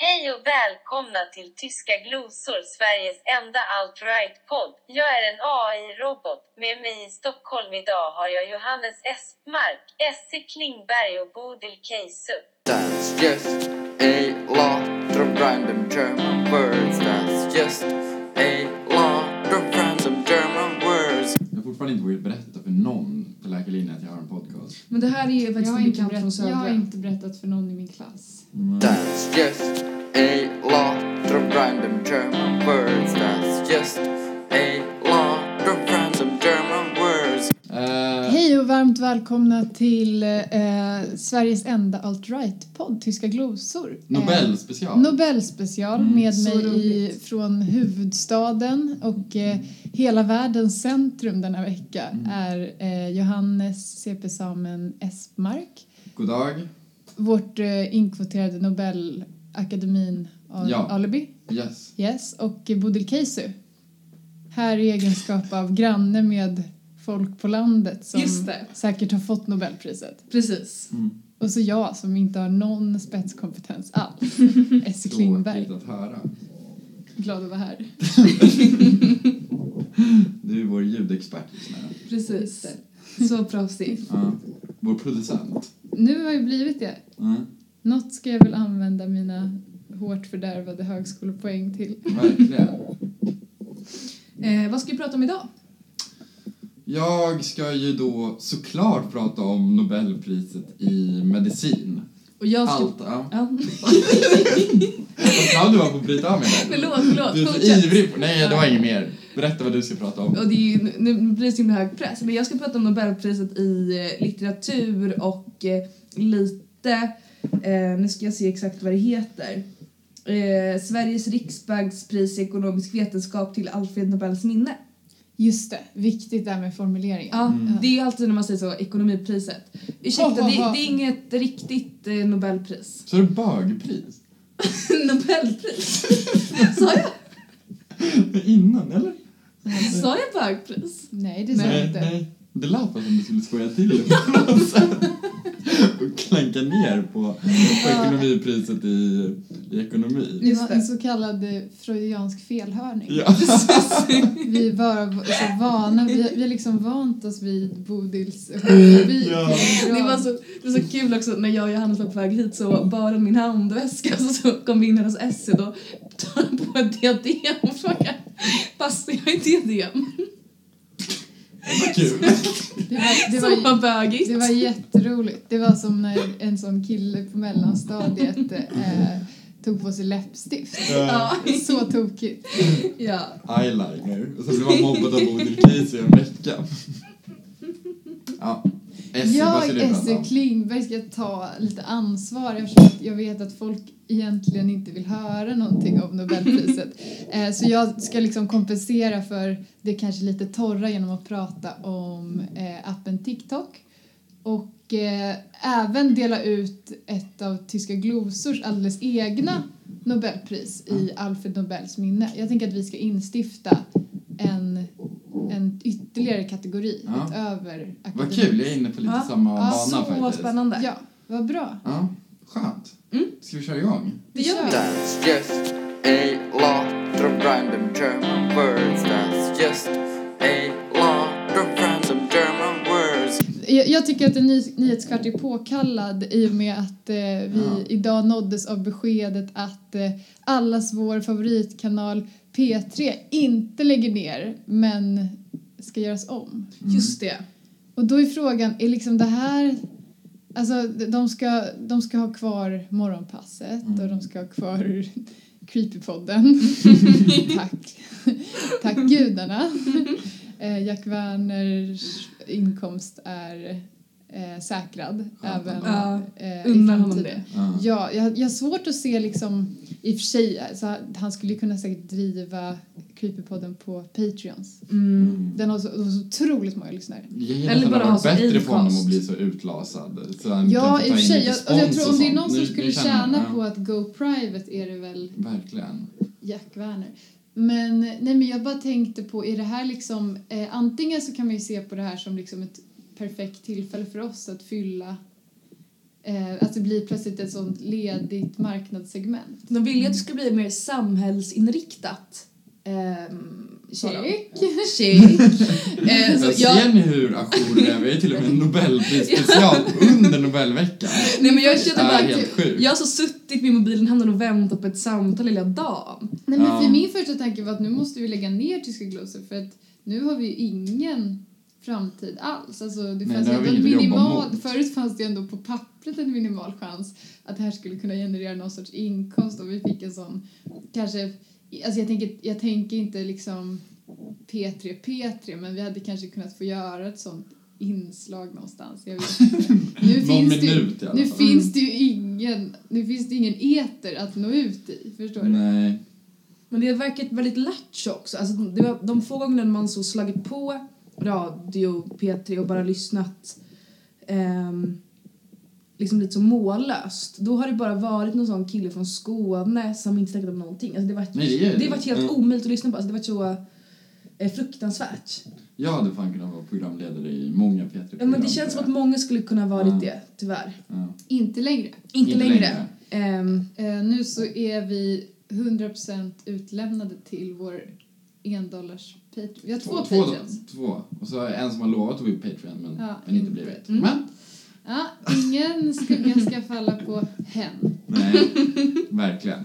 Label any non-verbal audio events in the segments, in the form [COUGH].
Hej och välkomna till Tyska glosor, Sveriges enda alt-right-podd. Jag är en AI-robot. Med mig i Stockholm idag har jag Johannes Espmark, Esse Klingberg och Bodil Keisu. That's just a lot of random German words. That's just a lot of random German words. Jag har fortfarande inte vågat berätta för någon på läkarlinjen att jag har en podcast. Men det här är ju faktiskt en bekant från berätt, jag har Södra. inte berättat för någon i min klass. That's just a lot of random German words. That's just a varmt välkomna till eh, Sveriges enda alt-right-podd, Tyska glosor. Nobelspecial. Eh, Nobelspecial med så mig i, från huvudstaden och eh, hela världens centrum denna vecka Mm. är eh, Johannes CP Samen Espmark, God dag. vårt eh, inkvoterade Nobelakademin Al- Ja. Alibi. Yes. Yes, och Bodil Keisu. Här i egenskap av granne med folk på landet som Just det. säkert har fått Nobelpriset. Precis. Mm. Och så jag som inte har någon spetskompetens alls. [LAUGHS] Esse Klingberg. Tråkigt att höra. Glad att vara här. [LAUGHS] Du är vår ljudexpert just nu. Precis. Så proffsig. Ja. Vår producent. Nu har jag blivit det. Mm. Något ska jag väl använda mina hårt fördärvade högskolepoäng till. Verkligen. [LAUGHS] Eh, vad ska vi prata om idag? Jag ska ju då såklart prata om Nobelpriset i medicin. Och jag ska... Allt, ja. Vad snabb du var på att bryta av mig där. Förlåt, förlåt. Du är så ivrig. på- Nej, det var inget mer. Berätta vad du ska prata om. Och det är ju, nu blir det så himla hög press, men jag ska prata om Nobelpriset i eh, litteratur och eh, lite, eh, nu ska jag se exakt vad det heter, eh, Sveriges riksbankspris i ekonomisk vetenskap till Alfred Nobels minne. Just det, viktigt där med formuleringen. Ja, Mm. det är alltid när man säger så, ekonomipriset. Ursäkta, Ho, ho, ho. det, det är inget riktigt eh, Nobelpris. Så är det bögpris? [LAUGHS] Nobelpris? [LAUGHS] Sa jag? Innan, eller? Sa jag bögpris? Nej, det sa jag inte. nej. Det lät bara som du skulle skoja till det på något sätt. Och klanka ner på, på ekonomipriset i, i ekonomi. Det var en så kallad eh, freudiansk felhörning. Ja. [LAUGHS] Vi är bara så vana, vi, vi har liksom vant oss vid Bodils homofobi. Ja. Det var, så, det var så kul också när jag och Johannes var på väg hit så bar han min handväska och så kom vi in hos Essie då tar på ett diadem och frågar passar jag i diadem? Vad kul. Det var, det, så [LAUGHS] var, bögigt. det var jätteroligt. Det var som när en sån kille på mellanstadiet eh, tog på sig läppstift. Ja. [LAUGHS] Så tokigt. ja. Eyeliner. Och så blev man mobbad av Bodil Casey en vecka. [LAUGHS] Ja. Essie, Jag, om? Klingberg, ska ta lite ansvar eftersom att jag vet att folk egentligen inte vill höra någonting om Nobelpriset. [LAUGHS] Eh, så jag ska liksom kompensera för det kanske lite torra genom att prata om eh, appen TikTok och eh, även dela ut ett av Tyska glosors alldeles egna Nobelpris i Alfred Nobels minne. Jag tänker att vi ska instifta en, en ytterligare kategori Ja. utöver Vad akademin. kul, jag är inne på lite Ja. samma Ja, bana Så faktiskt. spännande. Ja, vad bra. Ja, skönt. Mm. Ska vi köra igång? Det gör vi. That's just a lot of random German words. That's just a lot of random German words. Jag, jag tycker att en ny, nyhetskvart är påkallad i och med att eh, vi Ja. idag nåddes av beskedet att eh, allas vår favoritkanal P3 inte lägger ner men ska göras om. Just det. Och då är frågan, är liksom det här... Alltså de ska, de ska ha kvar Morgonpasset Mm. och de ska ha kvar [LAUGHS] Creepypodden. [LAUGHS] Tack. Tack gudarna. [LAUGHS] Eh, Jack Werners inkomst är eh, säkrad Skönt även Ja, eh, i Unnar honom det. Ja. Ja, jag, jag har svårt att se liksom, i och för sig, så han skulle kunna säkert driva Creepypodden på Patreons. Mm. Den har så, har så otroligt många lyssnare. Jag Eller bara ha bättre för honom att bli så utlasad. Så han Ja, i och för sig. Jag, och jag tror om det är någon som Nu- skulle tjäna ja, på att go private är det väl Verkligen. Jack Werner. Men, nej, men jag bara tänkte på, är det här liksom... Eh, antingen så kan man ju se på det här som liksom ett perfekt tillfälle för oss att fylla eh, att det blir plötsligt ett sånt ledigt marknadssegment. De vill ju att det ska bli mer samhällsinriktat. Ehm, de. Check! Check. Eh, så Jag jag, ser ni hur ajour det är? Vi har till och med en [LAUGHS] Nobelprisspecial under Nobelveckan. nej men jag Det känner är bara helt sjukt. jag har så suttit vid mobilen handen och väntat på ett samtal hela dagen. Nej, men Ja. för min första tanke var att nu måste vi lägga ner Tyska glosor för att nu har vi ju ingen framtid alls. Alltså, det Nej, fanns det minimal, förut fanns det ändå på pappret en minimal chans att det här skulle kunna generera någon sorts inkomst och vi fick en sån, kanske, alltså jag tänker, jag tänker inte liksom P3 P3 men vi hade kanske kunnat få göra ett sånt inslag någonstans. Jag vet inte. [LAUGHS] Nu Någon finns det ju, minut alla nu finns det ju ingen, nu finns det ingen eter att nå ut i, förstår du? Nej. Men det har verkat väldigt lattjo också. Alltså, det var de få gånger man så slagit på radio P3 och bara lyssnat ehm, liksom lite så mållöst. Då har det bara varit någon sån kille från Skåne som inte snackat om någonting. Alltså, det var Nej, det är det det. har varit helt Mm. omöjligt att lyssna på. Alltså, det var så eh, fruktansvärt. Jag hade fan kunnat vara programledare i många P3 Ja, men det känns som att många skulle kunna varit Ja. det, tyvär. Ja. Inte längre. Inte, Inte längre. längre. Ehm, Eh, nu så är vi 100% utlämnade till vår endollars Patreon. Vi har två, två, Patreons. två. Och så en som har lovat att bli Patreon men, Ja, men inte inte. blivit. Mm. Men, Ja, ingen skugga ska falla på hen. [LAUGHS] nej, verkligen.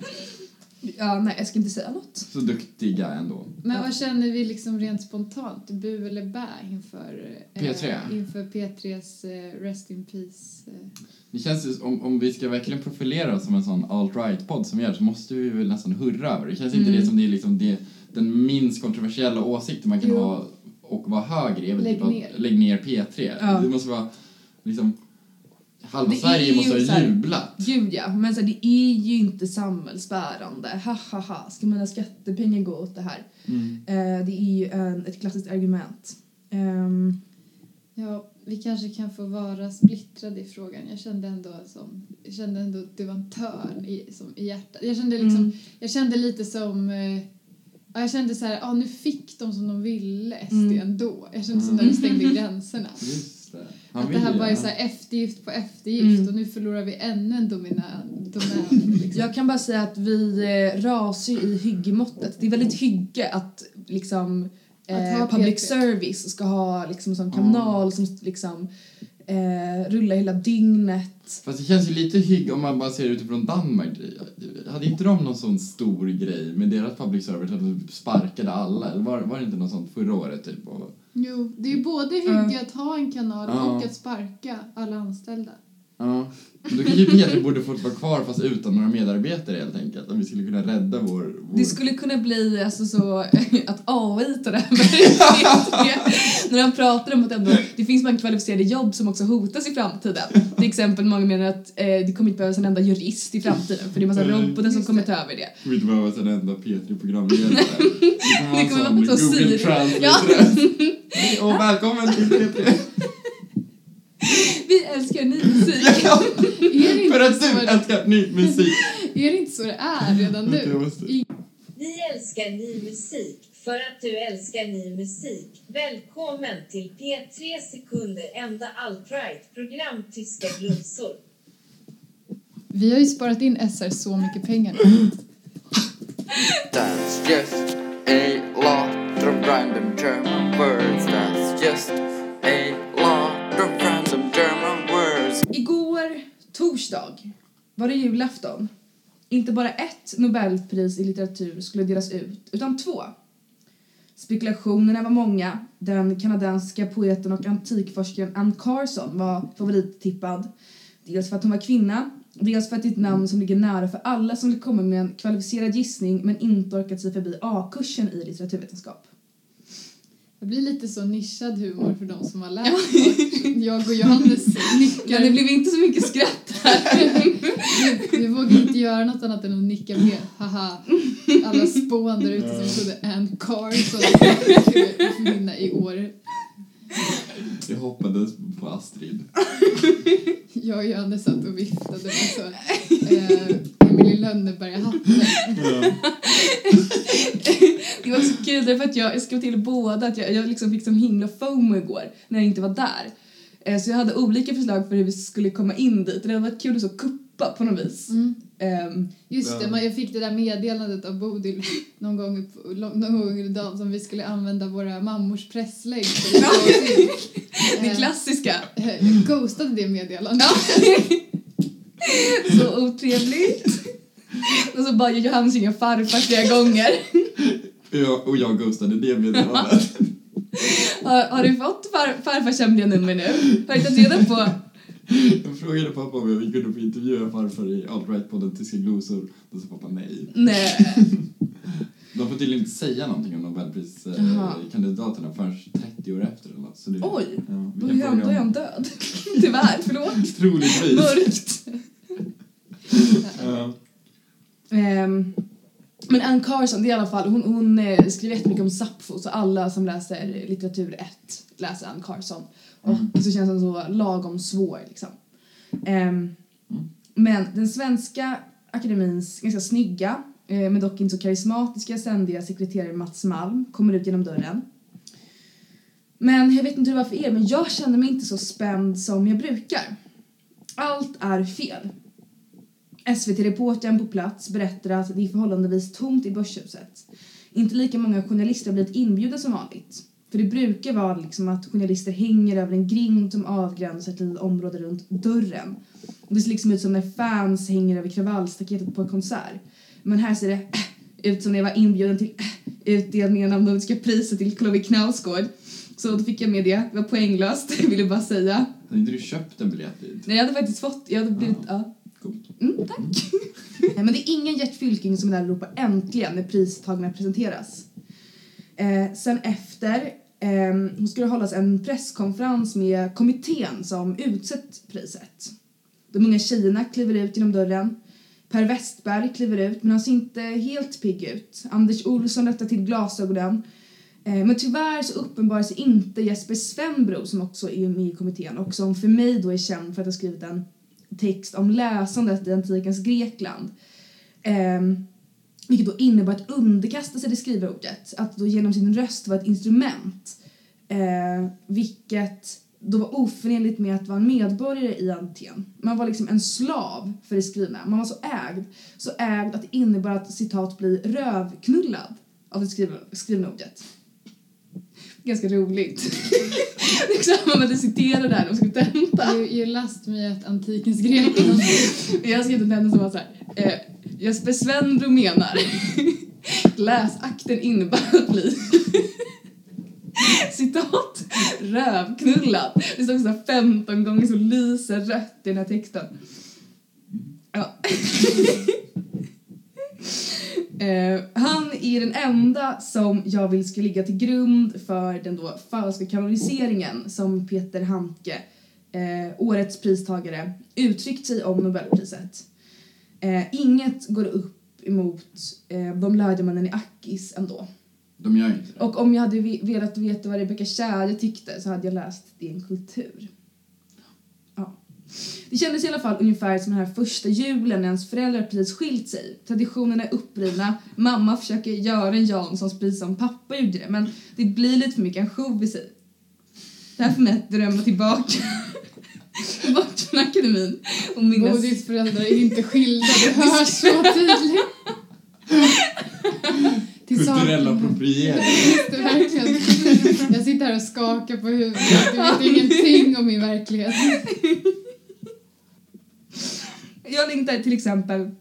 Ja, nej, jag ska inte säga något. Så duktiga ändå. Men vad känner vi liksom rent spontant, bu eller bä inför, eh, P3? inför P3s eh, Rest in Peace? Eh. Det känns ju, om, om vi ska verkligen profilera oss som en sån alt-right-podd som vi gör så måste vi väl nästan hurra över det. Känns inte Mm. det som det är liksom det, den minst kontroversiella åsikten man kan Jo. ha och vara väl Lägg typ att ner. lägg ner P3. Ja. Det måste vara liksom halva Det är Sverige ju måste så ha jublat. Gud ja, men så här, det är ju inte samhällsbärande. Ha ha ha, ska mina skattepengar gå åt det här? Mm. Eh, det är ju en, ett klassiskt argument. Ehm, Ja, vi kanske kan få vara splittrade i frågan. Jag kände ändå, som, jag kände ändå att det var en törn i, som, i hjärtat. Jag kände, liksom, Mm. jag kände lite som... Eh, ja, jag kände så här, ah, nu fick de som de ville SD Mm. ändå. Jag kände som när de stängde gränserna. Att det här bara är så här eftergift på eftergift Mm. och nu förlorar vi ännu en domina- domän. [LAUGHS] Liksom. jag kan bara säga att vi eh, rasar i hyggemåttet. Det är väldigt hygge att liksom Att eh, ha public P3. service ska ha liksom en sån kanal som liksom eh, rullar hela dygnet. Fast det känns ju lite hygg om man bara ser utifrån Danmark. Hade inte de någon sån stor grej med deras public service att de sparkade alla? Eller var, var det inte något sånt förra året typ? Och, Jo, det är ju både hygge att ha en kanal Ja. och att sparka alla anställda. Ja. Men Då kanske P3 borde fått vara kvar fast utan några medarbetare helt enkelt. Om vi skulle kunna rädda vår... vår... Det skulle kunna bli alltså så [LAUGHS] att AI tar över [LAUGHS] när de pratar om att ändå, det finns många kvalificerade jobb som också hotas i framtiden. Till exempel många menar att eh, det kommer inte behövas en enda jurist i framtiden för det är massa robotar som kommer ta över det. Det kommer inte behövas en enda P3-programledare. [LAUGHS] Det kommer vara så Google. Translate-röst. Hej Och välkommen till P3! Älskar ny musik. [LAUGHS] Ja, Är det för inte att så du det, älskar ny musik. är det inte så det är redan nu? måste- I, Vi älskar ny musik. För att du älskar ny musik. Välkommen till P3 sekunder enda alt-right program Tyska glosor. vi har ju sparat in SR så mycket pengar nu. That's just a lot of random German words. That's just a Alltså, igår, torsdag, var det julafton. Inte bara ett Nobelpris i litteratur skulle delas ut, utan två. Spekulationerna var många. Den kanadensiska poeten och antikforskaren Anne Carson var favorittippad. Dels för att hon var kvinna, dels för att det är ett namn som ligger nära för alla som vill komma med en kvalificerad gissning men inte orkat sig förbi A-kursen i litteraturvetenskap. Det blir lite så nischad humor för de som har läst klart. Jag och Johannes [LAUGHS] Men nickar. det blev inte så mycket skratt här. Vi, vi vågar inte göra något annat än att nicka med. Haha. Alla spån där ute som trodde Ann Carson skulle vinna i år. Jag hoppades på Astrid. Jag och Johannes satt och viftade med så eh, Lönneberga-hatten. Det var så kul därför att jag, jag skrev till båda att jag, jag liksom fick som himla fomo igår när jag inte var där. Eh, Så jag hade olika förslag för hur vi skulle komma in dit. Det hade varit kul att så kuppa på något vis. Mm. Ehm, Just Ja. det, man, jag fick det där meddelandet av Bodil [LAUGHS] någon gång, någon gång under dagen som vi skulle använda våra mammors presslägg. [LAUGHS] Det Eh, klassiska. eh, Jag ghostade det meddelandet. [LAUGHS] Så otrevligt. Och så bara gör Johannes ringa farfar flera gånger. Jag, och jag ghostade det meddelandet. Har, har du fått far, farfars hemliga nummer nu? Har du tagit reda på? Jag frågade pappa om jag kunde få intervjua farfar i Alt Right-podden Tyska glosor. Då sa pappa nej. Nej. [LAUGHS] De får tydligen inte säga någonting om. Nobelpriskandidaterna förrän 30 år efter eller något. Så det, Oj. Ja, Då är han, då är han död. [LAUGHS] Tyvärr, förlåt. Troligtvis. Mörkt. [LAUGHS] Ja. Ehm, men Anne Carson, det är i alla fall, hon, hon eh, skriver jättemycket om Sappho så alla som läser litteratur 1 läser Anne Carson. Och så känns den så lagom svår liksom. Ehm, Men den svenska akademins ganska snygga, eh, men dock inte så karismatiska ständiga sekreterare Mats Malm kommer ut genom dörren. Men jag vet inte hur det var för er, men jag känner mig inte så spänd som jag brukar. Allt är fel. SVT-reportern på plats berättar att det är förhållandevis tomt i Börshuset. Inte lika många journalister har blivit inbjudna som vanligt. För det brukar vara liksom att journalister hänger över en grind som avgränsar till ett område runt dörren. Och det ser liksom ut som när fans hänger över kravallstaketet på en konsert. Men här ser det ut som när jag var inbjuden till utdelningen av Nordiska priset till Chloe Knausgård. Så då fick jag med det. Det var poänglöst, [LAUGHS] vill jag bara säga. Hade inte du köpt en biljett dit? Nej, jag hade faktiskt fått, jag hade blivit, ja. Coolt. Mm, tack. [LAUGHS] Men det är ingen Gert Fylking som är där och ropar äntligen när pristagarna presenteras. Eh, sen efter eh, ska det hållas en presskonferens med kommittén som utsett priset. De unga tjejerna kliver ut genom dörren. Per Westberg kliver ut, men han ser inte helt pigg ut. Anders Olsson rättar till glasögonen. Eh, Men tyvärr så uppenbarar sig inte Jesper Svenbro som också är med i kommittén och som för mig då är känd för att ha skrivit en text om läsandet i antikens Grekland. Ehm, vilket då innebar att underkasta sig det skrivna ordet, att då genom sin röst vara ett instrument. Eh, vilket då var oförenligt med att vara en medborgare i Aten. Man var liksom en slav för det skrivna. Man var så ägd, så ägd att det innebar att citat bli rövknullad av det skrivna, skrivna ordet. Ganska roligt. [LAUGHS] det är samma med att citera [LAUGHS] där när man skulle tenta. You, you last me at antikens Grekland. Jag skrivit en tenta som var så här. Eh, Jesper Svenbro menar [LAUGHS] läsakten innebär att bli citat rövknullad. Det står också 15 gånger så lyser rött i den här texten. Ja. Eh, han är den enda som jag vill ska ligga till grund för den då falska kanoniseringen som Peter Handke, eh, årets pristagare, uttryckt sig om Nobelpriset. Eh, inget går upp emot eh, de lärdomarna i Akis ändå. De gör inte det. Och om jag hade ve- velat veta vad Rebecca Tjäre tyckte så hade jag läst Din kultur. Det kändes i alla fall ungefär som den här första julen när ens föräldrar precis skilt sig. Traditionerna är upprivna, mamma försöker göra en Janssons precis som pappa gjorde det men det blir lite för mycket ansjovis i. Det här får mig att drömma tillbaka [LAUGHS] bort från akademin och minnas Bodils föräldrar är inte skilda, det [LAUGHS] hörs så tydligt. [LAUGHS] Kulturell appropriering. Verkligen. Jag sitter här och skakar på huvudet. Du vet ingenting om min verklighet. Jag längtar till exempel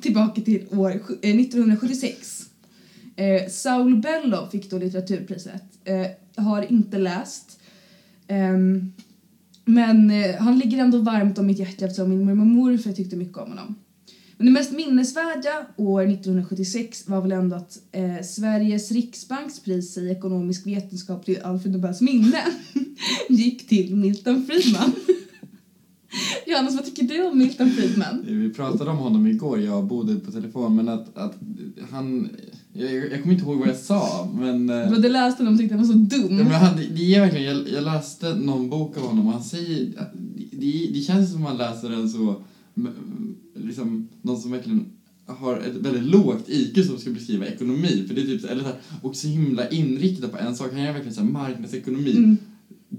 tillbaka till år 1976. Eh, eh, Saul Bellow fick då litteraturpriset. Eh, har inte läst. Eh, men eh, han ligger ändå varmt om mitt hjärta eftersom min mormor och morfar tyckte mycket om honom. Men det mest minnesvärda år 1976 var väl ändå att eh, Sveriges riksbanks pris i ekonomisk vetenskap till Alfred Nobels minne [LAUGHS] gick till Milton Friedman. Johannes, vad tycker du om Milton Friedman? Vi pratade om honom igår, jag Bodil på telefon, men att, att han... Jag, jag kommer inte ihåg vad jag sa, men... eh, Du hade läst honom och tyckte han var så dum. Ja, men han, det är verkligen, jag, jag läste någon bok av honom och han säger, det, det känns som man läser en så, liksom, någon som verkligen har ett väldigt lågt IQ som ska beskriva ekonomi, för det är typ, eller så här, och så himla inriktad på en sak, han gör verkligen så här marknadsekonomi. Mm.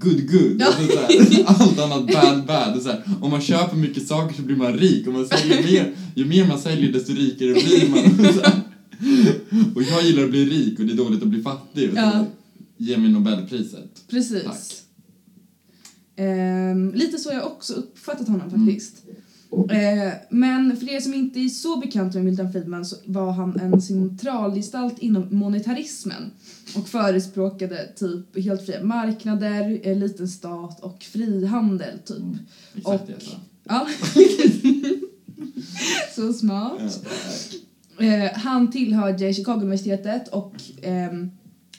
Good good. Ja. Alltså, här, [LAUGHS] allt annat bad bad. Och så här, om man köper mycket saker så blir man rik. Om man säljer [LAUGHS] mer, ju mer man säljer desto rikare blir man. [LAUGHS] Här. Och jag gillar att bli rik och det är dåligt att bli fattig. Och Ja. Ge mig Nobelpriset. Precis. Tack. Ehm, lite så har jag också uppfattat honom faktiskt. Eh, men för er som inte är så bekanta med Milton Friedman så var han en centralgestalt inom monetarismen och förespråkade typ helt fria marknader, eh, liten stat och frihandel typ. Mm, exakt det Och- jag sa. Ja. [LAUGHS] så smart. Eh, han tillhörde Chicago-universitetet och ehm,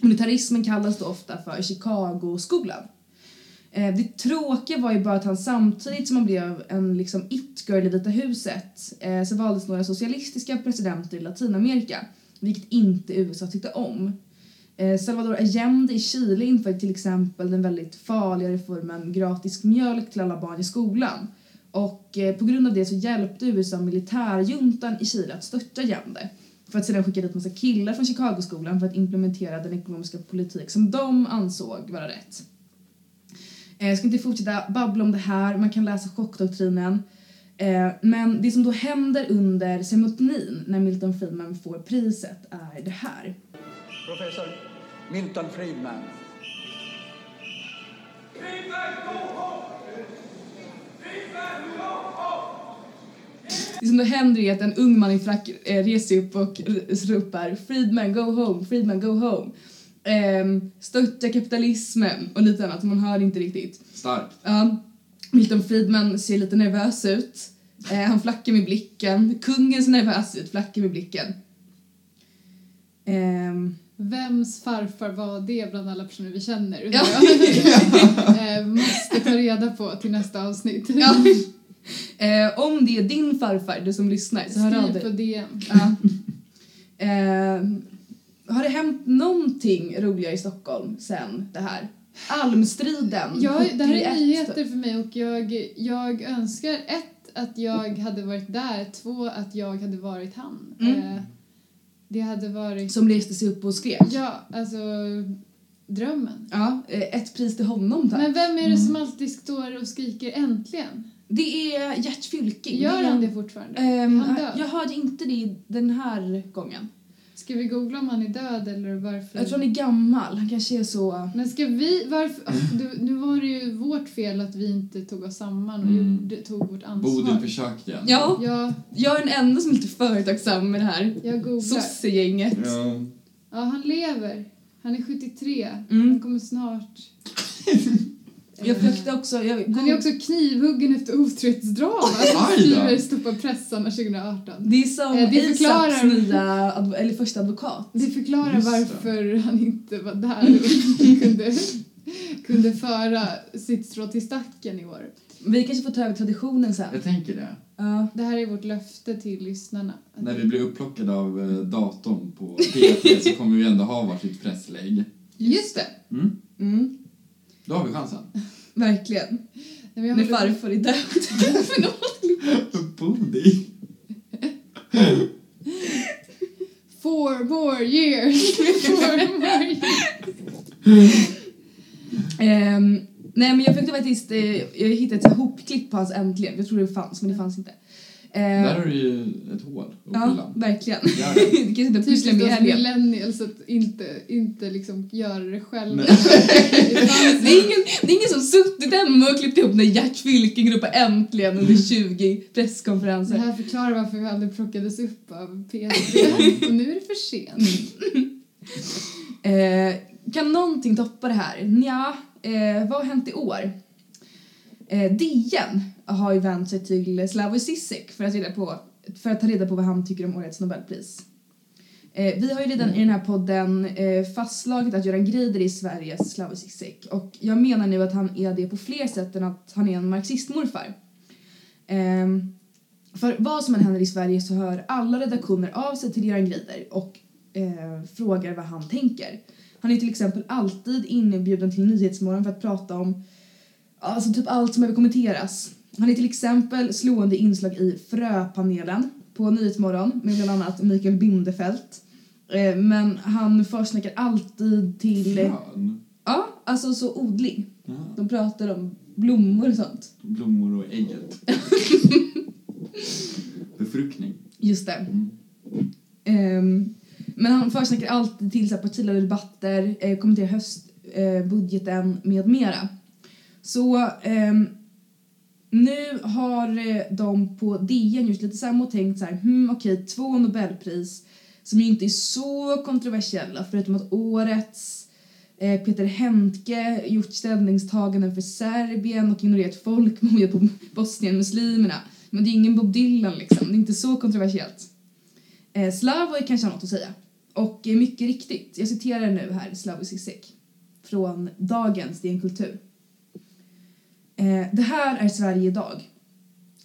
monetarismen kallas då ofta för Chicago-skolan. Eh, det tråkiga var ju bara att han samtidigt som han blev en liksom it-girl i Vita huset eh, så valdes några socialistiska presidenter i Latinamerika, vilket inte USA tyckte om. Eh, Salvador Allende i Chile införde till exempel den väldigt farliga reformen gratis mjölk till alla barn i skolan. Och eh, på grund av det så hjälpte USA militärjuntan i Chile att störta Allende för att sedan skicka dit massa killar från Chicagoskolan för att implementera den ekonomiska politik som de ansåg vara rätt. Eh, Jag ska inte fortsätta babbla om det här, man kan läsa chockdoktrinen. Eh, Men det som då händer under ceremonin när Milton Friedman får priset är det här. Professor Milton Friedman. Det som då händer är att en ung man i frack eh, reser upp och ropar Friedman go home, Friedman go home. Ehm, Stötta kapitalismen och lite annat, man hör inte riktigt. Starkt. Ja, Milton Friedman ser lite nervös ut. Eh, han flackar med blicken. Kungen ser nervös ut, flackar med blicken. Ehm, Vems farfar var det bland alla personer vi känner? Ja. [LAUGHS] eh, måste ta reda på till nästa avsnitt. ja. eh, om det är din farfar, du som lyssnar, så hör av Skriv på dig. DM. Har det hänt någonting roligare i Stockholm sen det här? Almstriden. Ja, det här 71. är nyheter för mig och jag, jag önskar ett, att jag hade varit där, två, att jag hade varit han. Mm. Eh, det hade varit... Som reste sig upp och skrek. Ja, alltså drömmen. Ja, eh, ett pris till honom tack. Men vem är det som alltid står och skriker äntligen? Det är Gert Fylking. Gör han det fortfarande? Är han död? jag hörde inte det den här gången. Ska vi googla om han är död eller varför? Jag tror han är gammal. Han kanske är så... Men ska vi, varför, oh, du, nu var det ju vårt fel att vi inte tog oss samman och Mm. gjorde, tog vårt ansvar. Bodil försökte igen. Ja, Ja, jag är den enda som är lite företagsam med det här jag googlar. sossegänget. Ja. Ja, han lever. Han är 73. Mm. Han kommer snart. [LAUGHS] Jag försökte också... Jag, Han är också knivhuggen efter otrohetsdrama. Då. Skriver Stoppa pressarna 2018. Det är som Eh, det förklarar- nya, adv- eller första advokat. Det förklarar Just det. varför han inte var där och [LAUGHS] kunde, kunde föra sitt strå till stacken i år. Vi kanske får ta över traditionen sen. Jag tänker det. Ja. Det här är vårt löfte till lyssnarna. När vi blir upplockade av eh, datorn på P3 så kommer vi ändå ha varsitt presslägg. Just det! Mm. Mm, Då har vi chansen. [LAUGHS] verkligen. Nej, men jag När håller- farfar är död. Förlåt. Four more years! [LAUGHS] Four more years. [LAUGHS] Ehm, nej men jag fick faktiskt, eh, jag hittade ett hopklipp på hans äntligen. Jag tror det fanns men det fanns inte. Ehm, Där har du ju ett hål att Ja, fylla. verkligen. Ja. [LAUGHS] det kanske inte pyssla med helgen. millennials att inte, inte liksom göra det själv. [LAUGHS] Det [LAUGHS] Det är, ingen, det är ingen som suttit hemma och klippt ihop när Gert Fylking ropar äntligen under 20 Det presskonferenser. här förklarar varför vi aldrig plockades upp av P3. Och nu är det för sent. Eh, kan någonting toppa det här? Nja, eh, vad har hänt i år? Eh, DN har ju vänt sig till Slavoj Zizek för att, reda på, för att ta reda på vad han tycker om årets Nobelpris. Eh, vi har ju redan i den här podden eh, fastslagit att Göran Greider är Sveriges Slavoj Zizek och jag menar nu att han är det på fler sätt än att han är en marxistmorfar. Eh, för vad som än händer i Sverige så hör alla redaktioner av sig till Göran Greider och eh, frågar vad han tänker. Han är till exempel alltid inbjuden till Nyhetsmorgon för att prata om alltså typ allt som behöver kommenteras. Han är till exempel slående inslag i Fröpanelen på Nyhetsmorgon med bland annat Mikael Bindefeld. Eh, men han försnackar alltid till... Frön. Ja, alltså så odling. Ja. De pratar om blommor och sånt. Blommor och ägget. [LAUGHS] Befruktning. Just det. Mm. Ehm, men han försnackar alltid till så här partiledardebatter, eh, kommenterar höstbudgeten eh, med mera. Så eh, nu har eh, de på DN gjort lite samma och tänkt så här, hmm, okej, två Nobelpris som ju inte är så kontroversiella förutom att årets eh, Peter Hentke gjort ställningstaganden för Serbien och ignorerat folkmordet på Bosnien-muslimerna. Men det är ingen Bob Dylan liksom, det är inte så kontroversiellt. Eh, Slavoj kanske har något att säga. Och eh, mycket riktigt, jag citerar nu här Slavoj Zizek från dagens DN Kultur. Eh, det här är Sverige idag.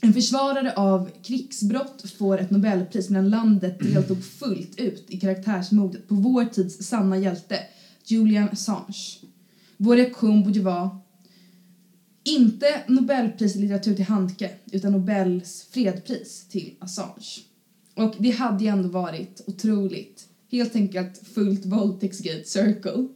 En försvarare av krigsbrott får ett Nobelpris medan landet deltog fullt ut i karaktärsmordet på vår tids sanna hjälte, Julian Assange. Vår reaktion borde vara inte Nobelpris i litteratur till Handke, utan Nobels fredspris till Assange. Och det hade ju ändå varit otroligt. Helt enkelt fullt våldtäktsgate circle.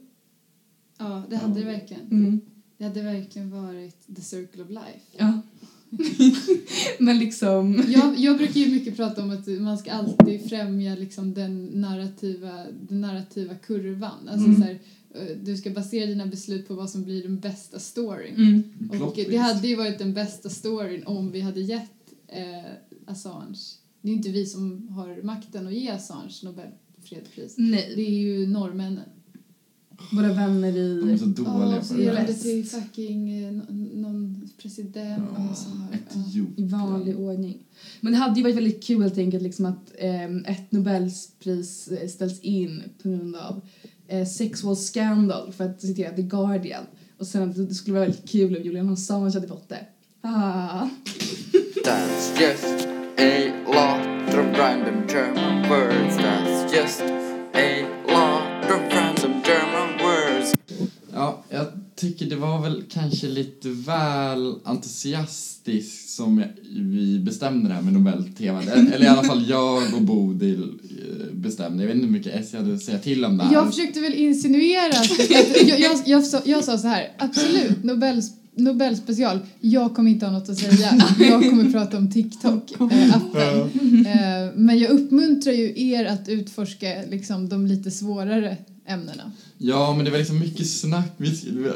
Ja, det hade det verkligen. Mm. Det hade verkligen varit the circle of life. Ja. [LAUGHS] Men liksom... Jag, jag brukar ju mycket prata om att man ska alltid främja liksom den, narrativa, den narrativa kurvan. Alltså Mm. så här, eh, du ska basera dina beslut på vad som blir den bästa storyn. Mm. Och det hade ju varit den bästa storyn om vi hade gett eh, Assange. Det är inte vi som har makten att ge Assange Nobelfredspris. Det Nej, är ju norrmännen. Våra vänner De är i... så dåliga så på det de där. till fucking eh, nå- någon president. Ja, har, ja. Etiopien. I vanlig ordning. Men det hade ju varit väldigt kul helt enkelt liksom att ehm, ett Nobelpris eh, ställs in på grund av eh, sexual scandal, för att citera The Guardian. Och sen att det skulle vara väldigt kul om Julian Assange hade fått det. Ah. That's just a lot of random German words. That's just a Ja, jag tycker det var väl kanske lite väl entusiastiskt som vi bestämde det här med Nobeltemat. Eller i alla fall jag och Bodil eh, bestämde. Jag vet inte hur mycket S jag hade att säga till om det här. Jag försökte väl insinuera att, jag, jag, jag, sa, jag sa så här, absolut, Nobel, Nobelspecial, jag kommer inte ha något att säga. Jag kommer prata om TikTok-appen. Eh, men jag uppmuntrar ju er att utforska liksom, de lite svårare ämnena. Ja, men det var liksom mycket snack. Vi,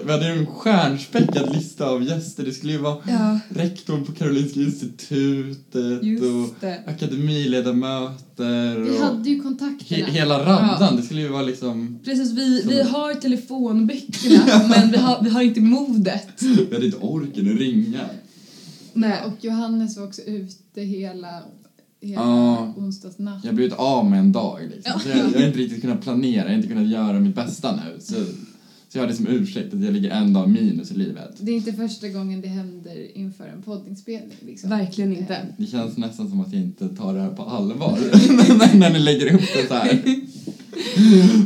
vi hade ju en stjärnspäckad lista av gäster. Det skulle ju vara Ja, rektorn på Karolinska institutet och just det. akademiledamöter Vi och hade ju he, kontakterna. hela raddan. Det skulle ju vara liksom... Precis, vi, vi har telefonböckerna [LAUGHS] men vi har, vi har inte modet. Vi hade inte orken att ringa. Nej. Och Johannes var också ute hela, hela Ja. onsdagsnatt. Jag har blivit av med en dag liksom. Så jag, jag har inte riktigt kunnat planera, jag har inte kunnat göra mitt bästa nu. Så, så jag har det som ursäkt att jag ligger en dag minus i livet. Det är inte första gången det händer inför en poddinspelning. Liksom. Verkligen inte. Det känns nästan som att jag inte tar det här på allvar [LAUGHS] när ni lägger upp det så här.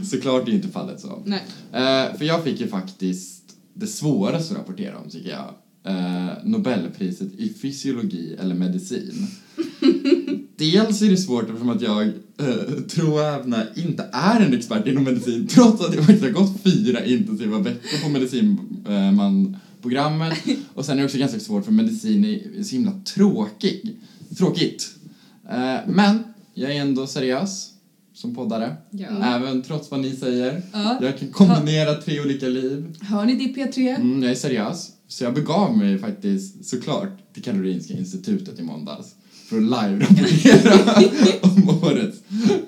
[LAUGHS] Såklart är inte fallet så. Nej. Eh, för jag fick ju faktiskt det svåraste att rapportera om tycker jag. Eh, Nobelpriset i fysiologi eller medicin. [LAUGHS] Dels är det svårt eftersom att jag eh, troävna inte är en expert inom medicin [LAUGHS] trots att jag faktiskt har gått fyra intensiva veckor på medicinprogrammet. [LAUGHS] Och sen är det också ganska svårt för medicin är så himla tråkig. Tråkigt. Eh, men jag är ändå seriös som poddare. Ja. Även trots vad ni säger. Ja. Jag kan kombinera tre olika liv. Hör ni det P3? Mm, jag är seriös. Så jag begav mig faktiskt såklart till Karolinska institutet i måndags för att live-rapportera [LAUGHS] om årets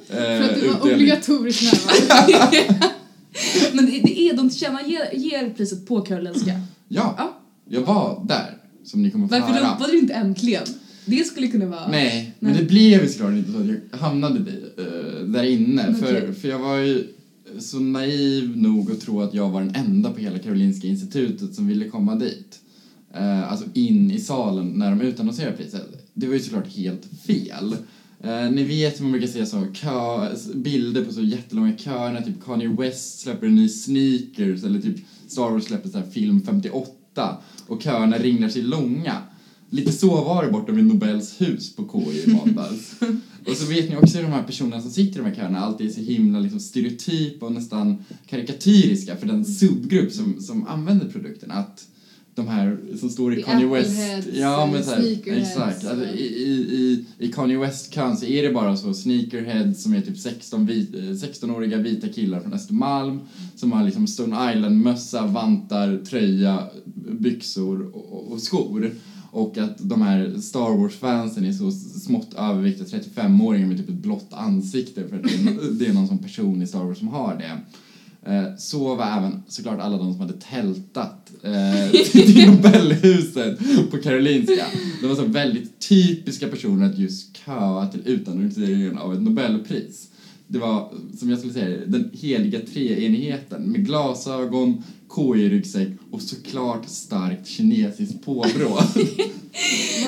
eh, För att du var utdelning. obligatoriskt närvarande. [LAUGHS] Men det, det är, de tillkännager ger priset på Karolinska. Ja, Ja. jag var där, som ni kommer få Varför höra. ropade du inte äntligen? Det skulle kunna vara... Nej, men Nej. det blev ju såklart inte så att jag hamnade där, eh, där inne. För, Okej. för jag var ju så naiv nog att tro att jag var den enda på hela Karolinska institutet som ville komma dit. Eh, alltså in i salen när de utannonserade priset. Det var ju såklart helt fel. Eh, ni vet hur man brukar se så kö, bilder på så jättelånga köer när typ Kanye West släpper en ny sneakers eller typ Star Wars släpper så här film 58 och köerna ringlar sig långa. Lite så var det borta vid Nobels hus på KI i [LAUGHS] måndags. Och så vet ni också hur de här personerna som sitter i de här köerna alltid är så himla liksom stereotypa och nästan karikatyriska för den subgrupp som, som använder produkten. Att de här som står i Kanye West... Ja, men så här, exakt. Alltså, i, i, i, Kanye West-kön så är det bara så sneakerheads som är typ 16 vit, eh, 16-åriga vita killar från Östermalm som har liksom Stone Island-mössa, vantar, tröja, byxor och, och, skor. Och att de här Star Wars-fansen är så smått överviktiga 35-åringar med typ ett blått ansikte för att det är, nå- det är någon person i Star Wars som har det. Eh, Så var även såklart alla de som hade tältat eh, [LAUGHS] till Nobelhuset på Karolinska. De var så väldigt typiska personer att just köa till utannonseringen av ett Nobelpris. Det var, som jag skulle säga, den heliga treenigheten med glasögon, KI-ryggsäck och såklart starkt kinesiskt påbrå. [LAUGHS]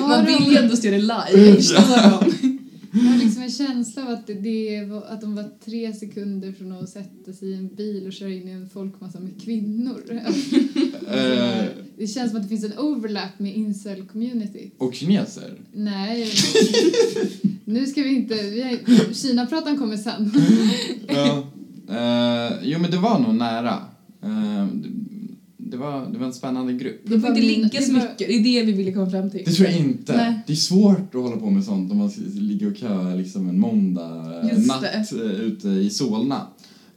[LAUGHS] Man vill ju ändå se det live, förstår dem. Jag har liksom en känsla av att, det- det var, att de var tre sekunder från att sätta sig i en bil och köra in i en folkmassa med kvinnor. [LAUGHS] Eh, det känns som att det finns en overlap med incel-community. och kineser. Nej, [LAUGHS] nu ska vi inte... Vi Kina-pratan kommer sen. Ja. Eh, jo, men det var nog nära. Eh, det, var, det var en spännande grupp. De får inte Det var- linka så mycket, det är det vi ville komma fram till. Det tror jag inte. Nej. Det är svårt att hålla på med sånt om man ska ligga och köa liksom en måndag eh, Just natt det. eh, ute i Solna.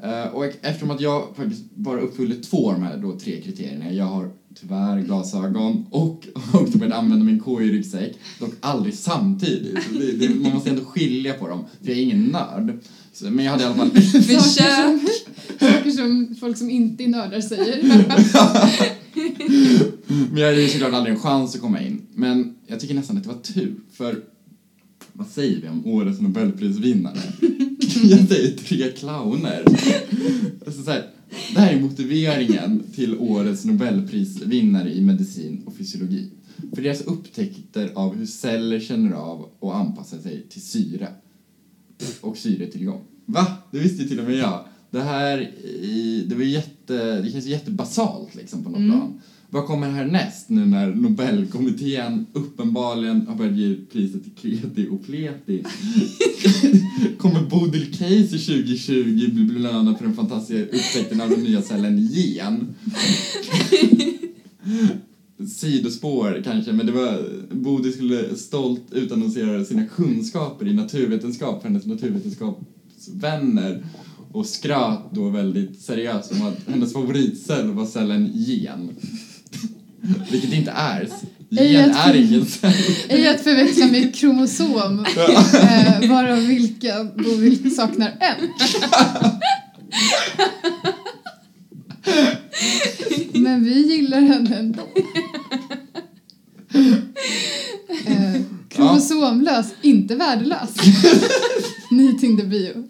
Eh, och eftersom att jag faktiskt bara uppfyller två av de här då, tre kriterierna. Jag har tyvärr glasögon och har också börjat använda min KI-ryggsäck. Dock aldrig samtidigt. Så Det, det, man måste ändå skilja på dem. För jag är ingen nörd. Så, men jag hade i alla fall... [LAUGHS] Försök! som, saker som folk som inte är nördar säger. [LAUGHS] Men jag hade ju såklart aldrig en chans att komma in. Men jag tycker nästan att det var tur, för vad säger vi om årets Nobelprisvinnare? [LAUGHS] jag säger tre clowner. Alltså så här, det här är motiveringen till årets Nobelprisvinnare i medicin och fysiologi. För deras upptäckter av hur celler känner av och anpassar sig till syre och syretillgång. Va? Det visste ju till och med jag. Det här i, det var jätte, det känns jättebasalt liksom på något Mm. plan. Vad kommer härnäst nu när Nobelkommittén uppenbarligen har börjat ge priset till kreti och pleti? [LAUGHS] kommer Bodil Case 2020 bli belönad för den fantastiska upptäckten av den nya cellen gen? [LAUGHS] Sidospår kanske, men det var Bodil skulle stolt utannonsera sina kunskaper i naturvetenskap för hennes naturvetenskapsvänner och skröt då väldigt seriöst om att hennes favoritcell var cellen gen. Vilket det inte är. Gen är ingen. [LAUGHS] Ej att förväxla med kromosom, eh, varav vilka Bovill saknar en. Men vi gillar henne ändå. Eh, kromosomlös, inte värdelös. Ny Tinder-bio.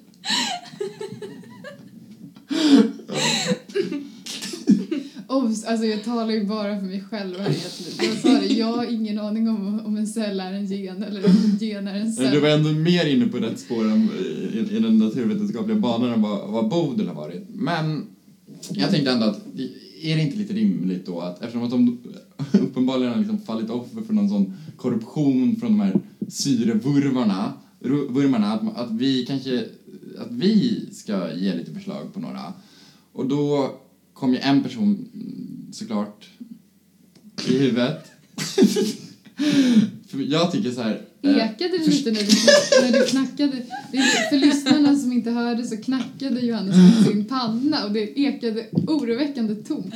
Obs, alltså jag talar ju bara för mig själv här egentligen. Jag sa det, jag har ingen aning om om en cell är en gen eller om en gen är en Men Du cell. var ändå mer inne på rätt spår än, i, i den naturvetenskapliga banan än vad, vad Bodil har varit. Men jag tänkte ändå att är det inte lite rimligt då att eftersom att de uppenbarligen har liksom fallit offer för någon sån korruption från de här syrevurmarna, vurmarna, att, att vi kanske att vi ska ge lite förslag på några. Och då kom ju en person mm, såklart i huvudet. [LAUGHS] För jag tycker så här... eh, Ekade det lite när du, knack- när du knackade? För lyssnarna som inte hörde så knackade Johannes med sin panna och det ekade oroväckande tomt.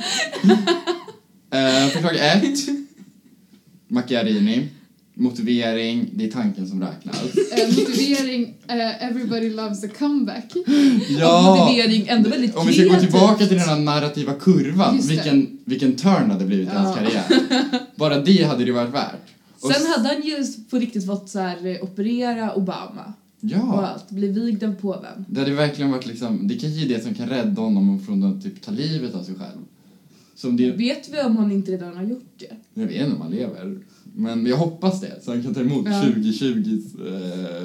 Eh, förslag ett. Macchiarini. Motivering, det är tanken som räknas. Eh, motivering, eh, everybody loves a comeback. Och motivering, ändå väldigt Om vi ska gå kreativt. tillbaka till den här narrativa kurvan, Just det. vilken, vilken turn hade blivit i hans Ja. karriär. Bara det hade det varit värt. Och Sen s- hade han ju på riktigt fått så här, eh, operera Obama och Ja, allt, bli vigd av påven. det hade verkligen varit liksom, det kanske är det som kan rädda honom från att typ ta livet av sig själv. Som det, Vet vi om han inte redan har gjort det? jag vet inte om han lever. Men jag hoppas det, så han kan ta emot Ja. 2020s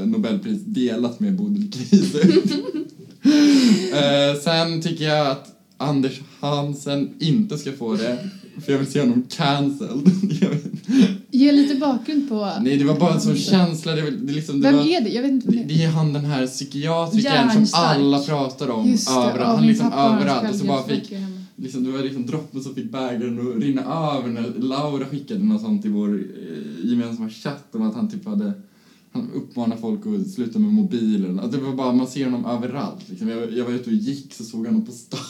eh, Nobelpris delat med Bodil Kaiser. [LAUGHS] eh, sen tycker jag att Anders Hansen inte ska få det. För jag vill se honom cancelled. [LAUGHS] Ge lite bakgrund på... Nej, det var bara en sån känsla. Det, var- det, liksom, det Vem var, är det? Jag vet inte vem det, det är. han den här psykiatrikern som alla pratar om Just det, överallt. Han liksom överallt. Och så bara fick. Liksom, det var liksom droppen som fick bägaren att rinna över när Laura skickade något sånt i vår eh, gemensamma chatt om att han typ hade han uppmanar folk att sluta med mobilen. Att det var bara, man ser honom överallt. Liksom. Jag, jag var ute och gick så såg jag honom på stan. [LAUGHS]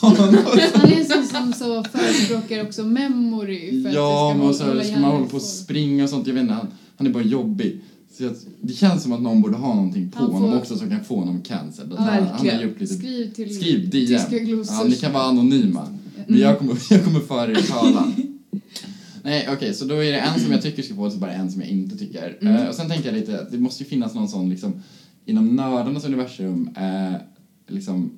Han är en sån som så förespråkar också memory för ja, att det ska så hålla här, ska man hålla på och full. springa och sånt. Jag vet inte, han, han är bara jobbig. Så jag, det känns som att någon borde ha någonting på Han honom får- också som kan få honom cancelled. Ja, han, han lite Skriv till Skriv DM. tyska glosor. Ja, ni kan vara anonyma. Men jag kommer, jag kommer föra er talan. [LAUGHS] Nej, okej, så då är det en som jag tycker ska få och så bara en som jag inte tycker. Eh, och sen tänker jag lite att det måste ju finnas någon sån liksom inom nördarnas universum, eh, liksom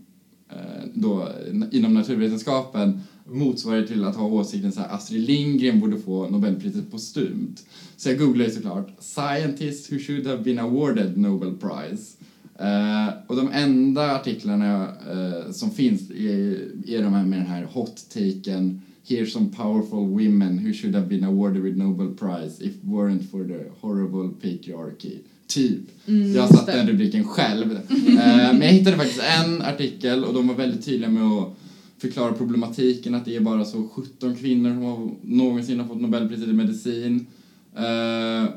eh, då inom naturvetenskapen motsvarar till att ha åsikten så här Astrid Lindgren borde få Nobelpriset postumt. Så jag googlar ju såklart Scientists who should have been awarded Nobel Prize. Eh, och de enda artiklarna eh, som finns är, är de här med den här hot-taken Here's some powerful women who should have been awarded with Nobel Prize if weren't for the horrible patriarchy. Typ. Mm, jag har just satt det. den rubriken själv. [LAUGHS] Eh, men jag hittade faktiskt en artikel och de var väldigt tydliga med att förklara problematiken att det är bara så 17 kvinnor som har någonsin har fått Nobelpriset i medicin. Eh,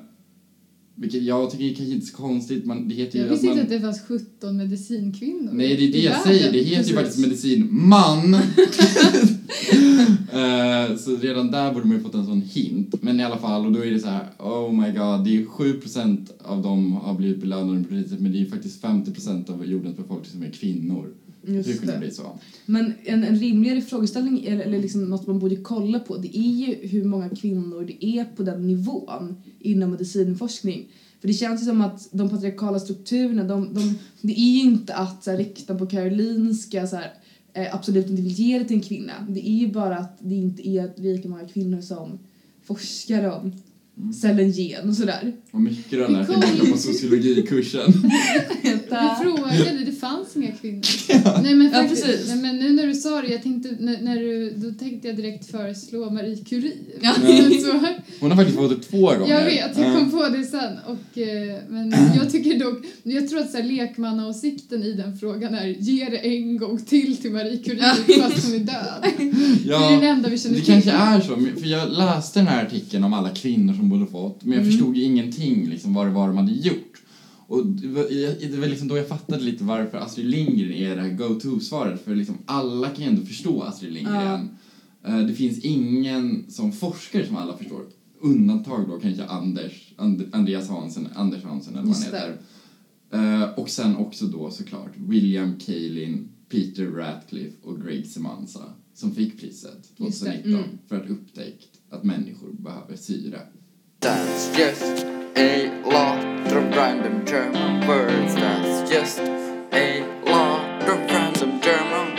vilket jag tycker är kanske inte så konstigt. Man, det heter ju Jag visste man... inte att det fanns 17 medicinkvinnor Nej, det är det jag säger. Det heter ju Precis. faktiskt medicin man. [LAUGHS] Eh, så redan där borde man ju fått en sån hint. Men i alla fall, och då är det så här, oh my god, det är 7% av dem har blivit belönade med priset, men det är ju faktiskt 50% av jordens befolkning som är kvinnor. Just kunde det det. bli så? Men en, en rimligare frågeställning, eller, eller liksom något man borde kolla på, det är ju hur många kvinnor det är på den nivån inom medicinforskning. För det känns ju som att de patriarkala strukturerna, de, de, det är ju inte att så här, rektorn på Karolinska så här, eh, absolut inte vill ge det till en kvinna. Det är ju bara att det inte är lika många kvinnor som forskar om Cellen gen och sådär. Och dig Vi kom- borta på sociologikursen. [LAUGHS] Du frågade, det fanns inga kvinnor. [LAUGHS] Nej, men Ja, faktiskt, precis. nej, men nu när du sa det, jag tänkte, när, när du, då tänkte jag direkt föreslå Marie Curie. Ja. [LAUGHS] Så, Hon har faktiskt fått det två gånger. jag vet, jag kom på det sen. Och, eh, men [CLEARS THROAT] jag tycker dock, jag tror att så här, lekmannaåsikten i den frågan är ge det en gång till till Marie Curie fast hon är död. [LAUGHS] Det är den enda vi känner Det till. kanske är så, för jag läste den här artikeln om alla kvinnor som borde fått, men jag Mm. förstod ju ingenting liksom vad det var de hade gjort. Och det var, det liksom då jag fattade lite varför Astrid Lindgren är det här go-to-svaret, för liksom alla kan ju ändå förstå Astrid Lindgren. Eh, Det finns ingen som forskare som alla förstår. Undantag då kanske Anders, And, Andreas Hansen, Anders Hansen eller vad han heter. Eh, och sen också då såklart William Kaelin, Peter Ratcliffe och Greg Semanza som fick priset Just det, 2019 mm. för att upptäckt att människor behöver syre. That's just a lot of random German words. That's just a lot of random German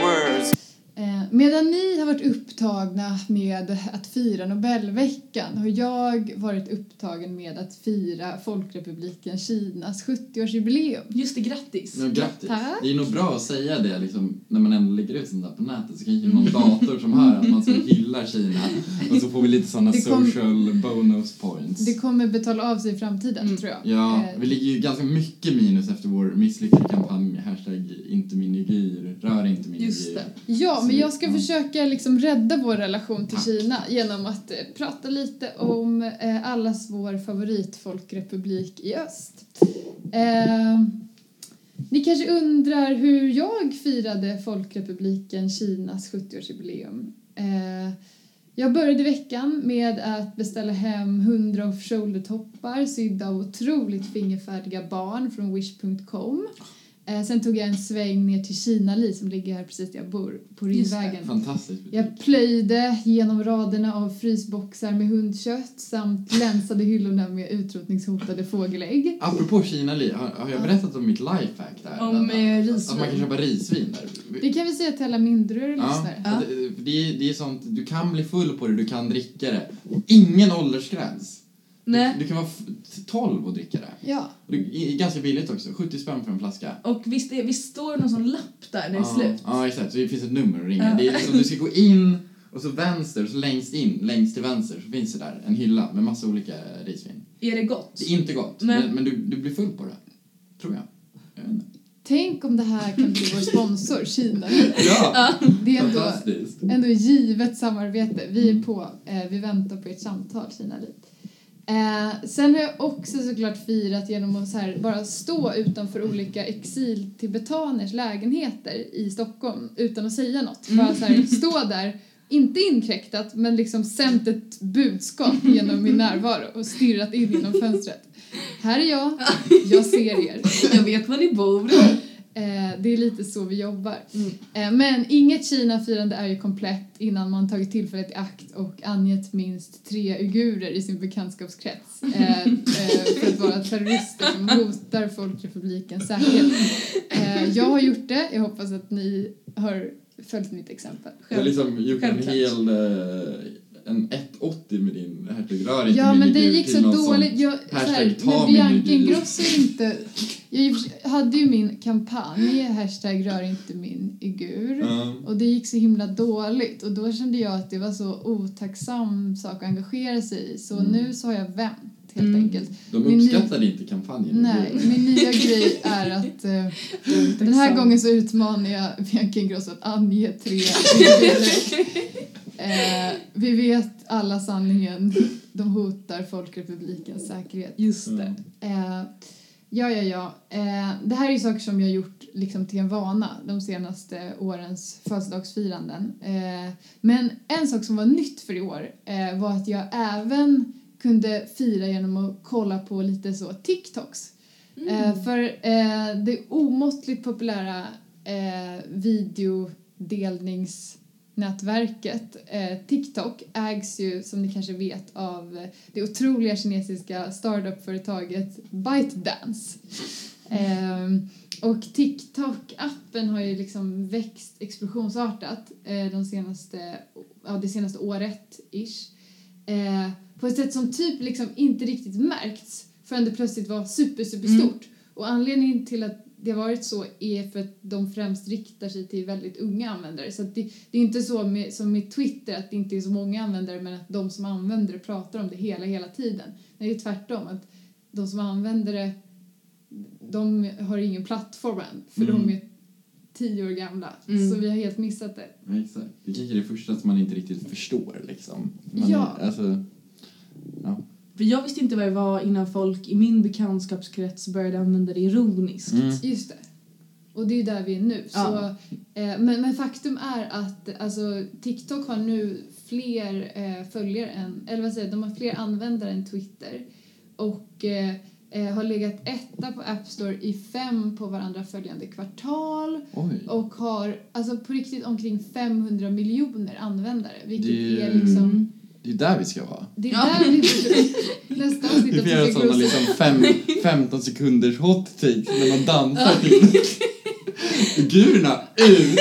Medan ni har varit upptagna med att fira Nobelveckan har jag varit upptagen med att fira Folkrepubliken Kinas 70-årsjubileum. Just det, grattis! Men grattis! Tack. Det är nog bra att säga det liksom, när man ändå lägger ut sånt där på nätet så kanske någon dator som hör att man så hyllar Kina och så får vi lite kom- social bonus points. Det kommer betala av sig i framtiden, Mm. tror jag. Ja, Eh, vi ligger ju ganska mycket minus efter vår misslyckade kampanj hashtag inte min rör inte min Just det. Ja, Så men jag ska ja. försöka liksom rädda vår relation till. Kina genom att eh, prata lite om eh, allas vår favoritfolkrepublik i öst. Eh, ni kanske undrar hur jag firade Folkrepubliken Kinas 70-årsjubileum. Eh, jag började veckan med att beställa hem 100 off-shoulder-toppar sydda av otroligt fingerfärdiga barn från wish.com. Eh, sen tog jag en sväng ner till Kinali som ligger här precis där jag bor, på. Ringvägen. Fantastiskt. Jag plöjde genom raderna av frysboxar med hundkött samt länsade hyllorna med utrotningshotade fågelägg. Apropå Kina-li, har, har jag berättat om mitt lifehack där? Om Att- eh, Att man risvin. kan köpa risvin där. Det kan vi säga till alla mindre Ja, lyssnare. att det, det, är, det är sånt, du kan bli full på det, du kan dricka det. Ingen åldersgräns. Nej. Du, du kan vara f- 12 och dricka det. Ja. Och det är ganska billigt också, 70 spänn för en flaska. Och visst, är, visst står det någon sån lapp där när det är slut. Ja, exakt. Så det finns ett nummer att ringa. Ja. Det är liksom, du ska gå in och så vänster, så längst in, längst till vänster, så finns det där en hylla med massa olika risvin. Är det gott? Det är inte gott, Men- men, men du, du blir full på det. Tror jag. jag vet inte. Tänk om det här kan bli vår sponsor, Kina. [LAUGHS] Ja! Det är ändå, ändå givet samarbete. Vi är på, eh, vi väntar på ert samtal, Kina Liv. Eh, sen har jag också såklart firat genom att så här, bara stå utanför olika exiltibetaners lägenheter i Stockholm utan att säga något. Bara så här, stå där, inte inkräktat, men liksom sänt ett budskap genom min närvaro och stirrat in genom fönstret. Här är jag, jag ser er. Jag vet var ni bor. Eh, det är lite så vi jobbar. Mm. Eh, men inget Kina-firande är ju komplett innan man tagit tillfället i akt och angett minst tre uigurer i sin bekantskapskrets eh, för att vara terrorister som hotar Folkrepublikens säkerhet. Eh, jag har gjort det, jag hoppas att ni har följt mitt exempel. Jag har liksom gjort en hel... En 180 med din hertig rör inte Ja men det gick så dåligt. Jag, så hashtag här, ta med min Bianca idyll. Ingrosso är inte... Jag hade ju min kampanj, hashtag rör inte min igur. Ja. Och det gick så himla dåligt och då kände jag att det var så otacksam sak att engagera sig i. Så Mm. nu så har jag vänt helt Mm. enkelt. De Min uppskattade inte kampanjen. Nej, min nya grej är att eh, den här gången så utmanar jag Bianca Ingrosso att ange tre. [LAUGHS] eh, Vi vet alla sanningen. De hotar Folkrepublikens säkerhet. Just Ja. det. Eh, ja, ja, ja. Eh, det här är ju saker som jag har gjort liksom, till en vana de senaste årens födelsedagsfiranden. Eh, men en sak som var nytt för i år eh, var att jag även kunde fira genom att kolla på lite så TikToks. Eh, för eh, det omåttligt populära eh, videodelningsnätverket eh, TikTok ägs ju som ni kanske vet av eh, det otroliga kinesiska startup-företaget ByteDance. Ehm, och TikTok-appen har ju liksom växt explosionsartat eh, de senaste, ja, det senaste året ish. Eh, på ett sätt som typ liksom inte riktigt märkts förrän det plötsligt var super, super stort. Och anledningen till att det har varit så är för att de främst riktar sig till väldigt unga användare. Så att det, det är inte så med, som med Twitter att det inte är så många användare men att de som använder det pratar om det hela, hela tiden. Det är tvärtom, att de som använder det de har ingen plattform än för Mm. de är tio år gamla. Mm. Så vi har helt missat det. Ja, exakt. Det kanske är det första som man inte riktigt förstår liksom. Man Ja. Är, alltså, ja. För jag visste inte vad det var innan folk i min bekantskapskrets började använda det ironiskt. Mm. Just det. Och det är där vi är nu. Så, Ja. eh, men, men faktum är att alltså, TikTok har nu fler eh, följare än, eller vad säger de har fler användare än Twitter. Och eh, eh, har legat etta på App Store i fem på varandra följande kvartal. Oj. Och har alltså på riktigt omkring 500 miljoner användare. Vilket Det är- är liksom, Det är där vi ska vara. det är där vi nästa avsnitt Vi får göra sådana liksom fem, 15 sekunders hot takes när man dansar till [LAUGHS] figurerna ut.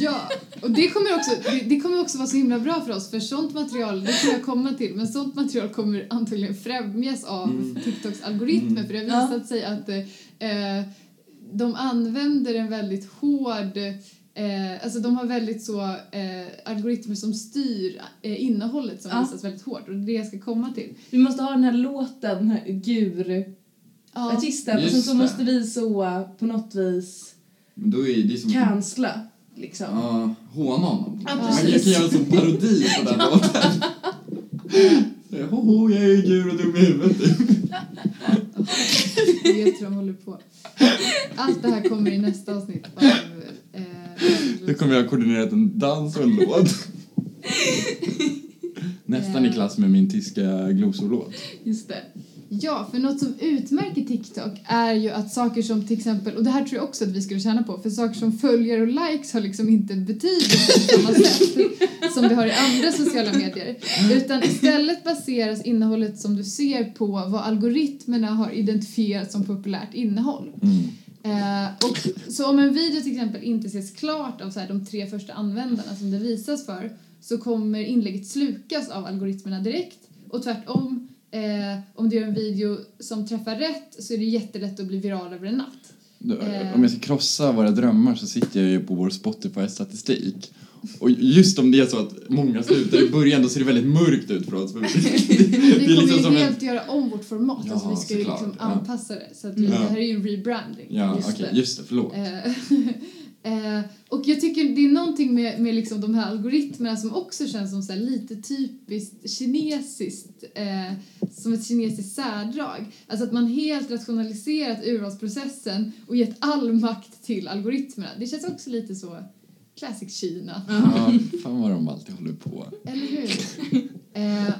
Ja, och det kommer, också, det, det kommer också vara så himla bra för oss för sånt material, det kan jag komma till, men sånt material kommer antagligen främjas av Mm. TikToks algoritmer Mm. för det har Ja. visat sig att eh, de använder en väldigt hård Eh, alltså de har väldigt så eh, algoritmer som styr eh, innehållet som Ja. visas väldigt hårt och det är det jag ska komma till. Vi måste ha den här låten, den här gur-artisten. Ja, och sen så det. måste vi så på något vis Men då är det som... cancella. Liksom. Ja, håna honom. Ja, Man kan precis. göra en sån parodi på den [LAUGHS] låten. Säga, Hoho, jag är djur och dum i huvudet. [LAUGHS] vet hur de håller på. Allt det här kommer i nästa avsnitt av eh, Nu kommer jag ha koordinerat en dans och en låt. [LAUGHS] Nästan i klass med min tyska glosorlåt. Just det. Ja, för något som utmärker TikTok är ju att saker som till exempel, och det här tror jag också att vi skulle tjäna på, för saker som följare och likes har liksom inte betydelse på samma sätt [LAUGHS] som det har i andra sociala medier. Utan istället baseras innehållet som du ser på vad algoritmerna har identifierat som populärt innehåll. Eh, och, så om en video till exempel inte ses klart av så här, de tre första användarna som det visas för så kommer inlägget slukas av algoritmerna direkt och tvärtom eh, om du gör en video som träffar rätt så är det jättelätt att bli viral över en natt. Eh. Om jag ska krossa våra drömmar så sitter jag ju på vår Spotify-statistik. Och just om det är så att många slutar i början då ser det väldigt mörkt ut för oss. Vi [LAUGHS] det är kommer liksom ju som en... helt göra om vårt format. Ja, alltså vi ska ju liksom ja. anpassa det. Så att vi, Ja. det här är ju en rebranding. Ja, Just okej, det. just det, förlåt. Eh, [LAUGHS] eh, och jag tycker det är någonting med, med liksom de här algoritmerna som också känns som så lite typiskt kinesiskt, eh, som ett kinesiskt särdrag. Alltså att man helt rationaliserat urvalsprocessen och gett all makt till algoritmerna. Det känns också lite så classic Kina. Ja, [LAUGHS] fan vad de alltid håller på. Eller hur? [LAUGHS] eh,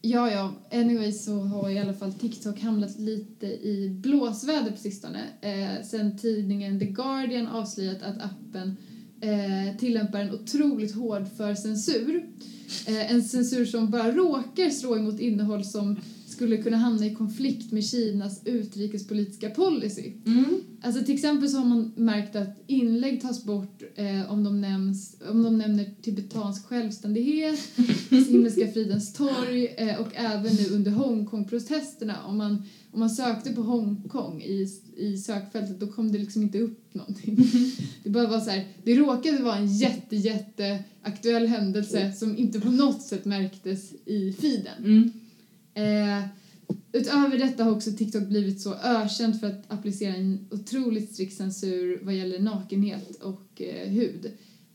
ja, ja. Anyway så har i alla fall TikTok hamnat lite i blåsväder på sistone. Eh, sen tidningen The Guardian avslöjat att appen eh, tillämpar en otroligt hård för censur. Eh, en censur som bara råkar slå emot innehåll som skulle kunna hamna i konflikt med Kinas utrikespolitiska policy. Mm. Alltså till exempel så har man märkt att inlägg tas bort eh, om, de nämns, om de nämner tibetansk självständighet, [LAUGHS] Himmelska fridens torg eh, och även nu under Hongkong-protesterna. Om man, om man sökte på Hongkong i, i sökfältet då kom det liksom inte upp någonting. Det bara var så här, det råkade vara en jätte, jätte aktuell händelse som inte på något sätt märktes i feeden. Mm. Eh, utöver detta har också TikTok blivit så ökänt för att applicera en otroligt strikt censur vad gäller nakenhet och eh, hud.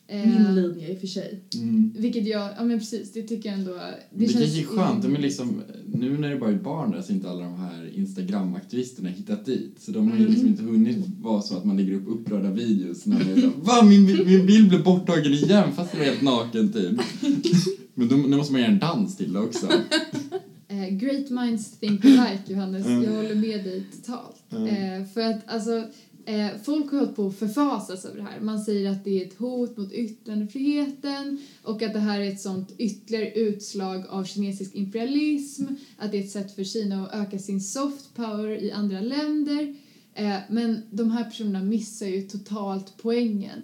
Eh, Min linje i och för sig. Mm. vilket jag, ja men precis, det tycker jag ändå... Det, kanske är skönt, men liksom, nu när det bara är barn där så är inte alla de här Instagram-aktivisterna hittat dit. Så de har ju liksom inte hunnit vara så att man lägger upp upprörda videos när man är så, Va? Min, min bild blev borttagen igen fast jag var helt naken typ. [LAUGHS] Men då, nu måste man göra en dans till det också. [LAUGHS] Eh, great minds think alike, Johannes. Mm. Jag håller med dig totalt. Mm. Eh, för att alltså, eh, folk har hållit på att förfasas över det här. Man säger att det är ett hot mot yttrandefriheten och att det här är ett sånt ytterligare utslag av kinesisk imperialism, att det är ett sätt för Kina att öka sin soft power i andra länder. Eh, men de här personerna missar ju totalt poängen.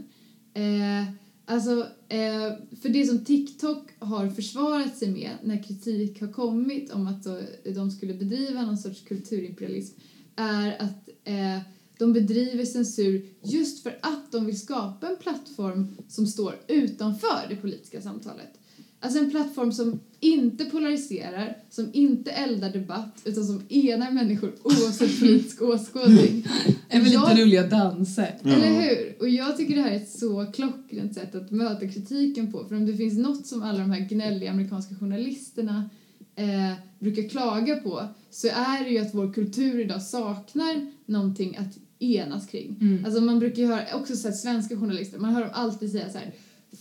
Alltså, eh, för det som TikTok har försvarat sig med när kritik har kommit om att då, eh, de skulle bedriva någon sorts kulturimperialism är att eh, de bedriver censur just för att de vill skapa en plattform som står utanför det politiska samtalet. Alltså en plattform som inte polariserar, som inte eldar debatt utan som enar människor [LAUGHS] oavsett politisk åskådning. Väl Jag- lite roliga danser. eller hur? Och jag tycker det här är ett så klockrent sätt att möta kritiken på. För om det finns något som alla de här gnälliga amerikanska journalisterna eh, brukar klaga på så är det ju att vår kultur idag saknar någonting att enas kring. Mm. Alltså man brukar ju höra, också så här, svenska journalister, man hör dem alltid säga så här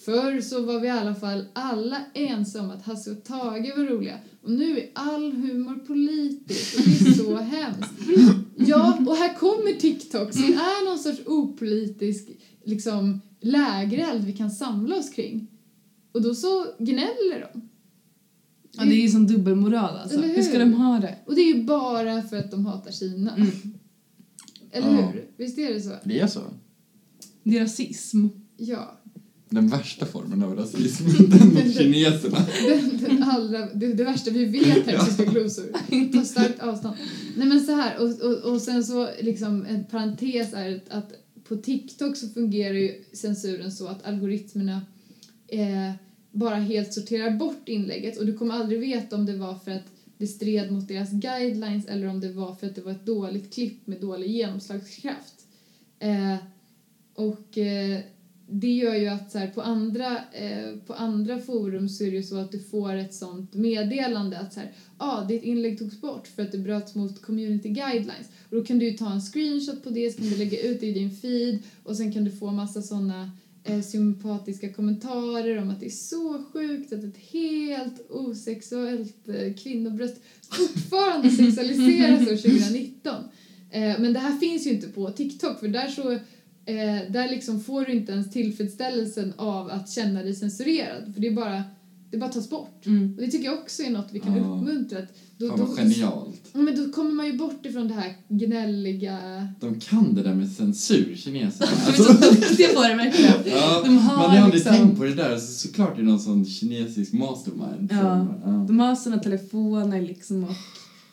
Förr så var vi i alla fall alla ense om att Hasse och Tage var roliga och nu är all humor politisk och det är så [LAUGHS] hemskt. Ja, och här kommer TikTok som är någon sorts opolitisk liksom, lägereld vi kan samla oss kring. Och då så gnäller de. Ja, det är ju sån dubbelmoral alltså. Hur? Hur ska de ha det? Och det är ju bara för att de hatar Kina. Mm. Eller Ja. hur? Visst är det så? Det är så. Det är rasism. Ja. Den värsta formen av rasism, [LAUGHS] den mot kineserna. Den, den allra, det, det värsta vi vet här Tyska glosor. Ta starkt avstånd. Nej men så här, och, och, och sen så liksom en parentes är att, att på TikTok så fungerar ju censuren så att algoritmerna eh, bara helt sorterar bort inlägget och du kommer aldrig veta om det var för att det stred mot deras guidelines eller om det var för att det var ett dåligt klipp med dålig genomslagskraft. Eh, och eh, det gör ju att så här, på, andra, eh, på andra forum så är det ju så att du får ett sånt meddelande att så här, ah, ditt inlägg togs bort för att det bröt mot community guidelines. Och då kan du ju ta en screenshot på det, så kan du lägga ut det i din feed och sen kan du få massa såna eh, sympatiska kommentarer om att det är så sjukt att ett helt osexuellt eh, kvinnobröst fortfarande [LAUGHS] sexualiseras år 2019. Eh, men det här finns ju inte på TikTok för där så eh, där liksom får du inte ens tillfredsställelsen av att känna dig censurerad för det är bara det bara tas bort. Mm. Och det tycker jag också är något vi kan Ja. uppmuntra. Att då, Fan då, genialt. Ja, men då kommer man ju bort ifrån det här gnälliga... De kan det där med censur, kineserna. De är Alltså, så duktiga på det verkligen. ja, De har man har aldrig liksom- tänkt på det där, så såklart är det någon sån kinesisk mastermind. Ja. som- ja. De har sina telefoner liksom och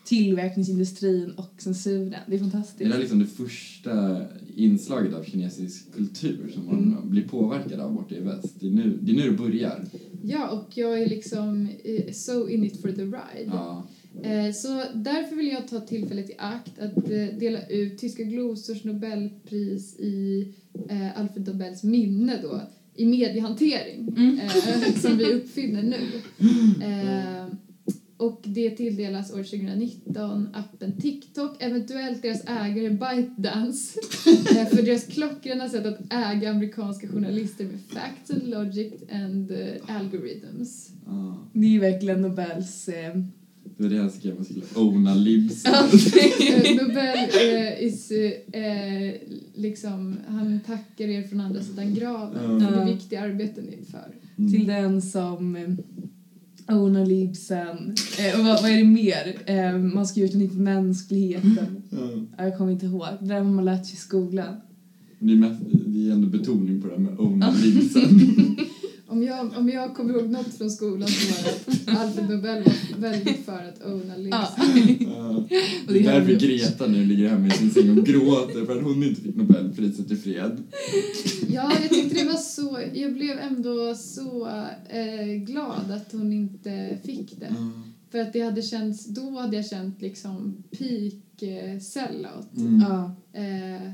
tillverkningsindustrin och censuren. Det är Det fantastiskt. är liksom det första inslaget av kinesisk kultur som man Mm. blir påverkad av borta i väst. Det är nu det, är nu det börjar. Ja, och jag är liksom eh, so in it for the ride. Ja. Eh, Så därför vill jag ta tillfället i akt att eh, dela ut Tyska Glosors Nobelpris i Alfred Nobels minne då, i mediehantering, Mm. [LAUGHS] som vi uppfinner nu. [LAUGHS] Eh, och det tilldelas år 2019 appen TikTok, eventuellt deras ägare ByteDance, [LAUGHS] eh, för deras klockrena sätt att äga amerikanska journalister med facts and logic and eh, algorithms. Ja. Det är verkligen Nobels... Eh, Det var det jag skrev, man skulle owna libs. [LAUGHS] Eh, Nobel eh, is, eh, liksom, han tackar er från andra sidan graven för det viktiga arbete ni utför. Mm. till den som ownar libsen. Eh, och vad, vad är det mer? Eh, man ska göra något för mänskligheten. Ja, Jag kommer inte ihåg. Det där har man lärt sig i skolan. Det är, mest, det är ändå betoning på det här med owna libsen. [LAUGHS] Om jag, om jag kommer ihåg något från skolan så var det att Alfred Nobel var väldigt för att owna livs. Ja. [LAUGHS] Och Det är därför vi Greta nu ligger hemma i sin säng och gråter för att hon inte fick Nobelpriset i fred. Ja, jag tyckte det var så, jag blev ändå så eh, glad att hon inte fick det. För att det hade känts, då hade jag känt liksom peak eh, sellout. Mm. Ja. Eh,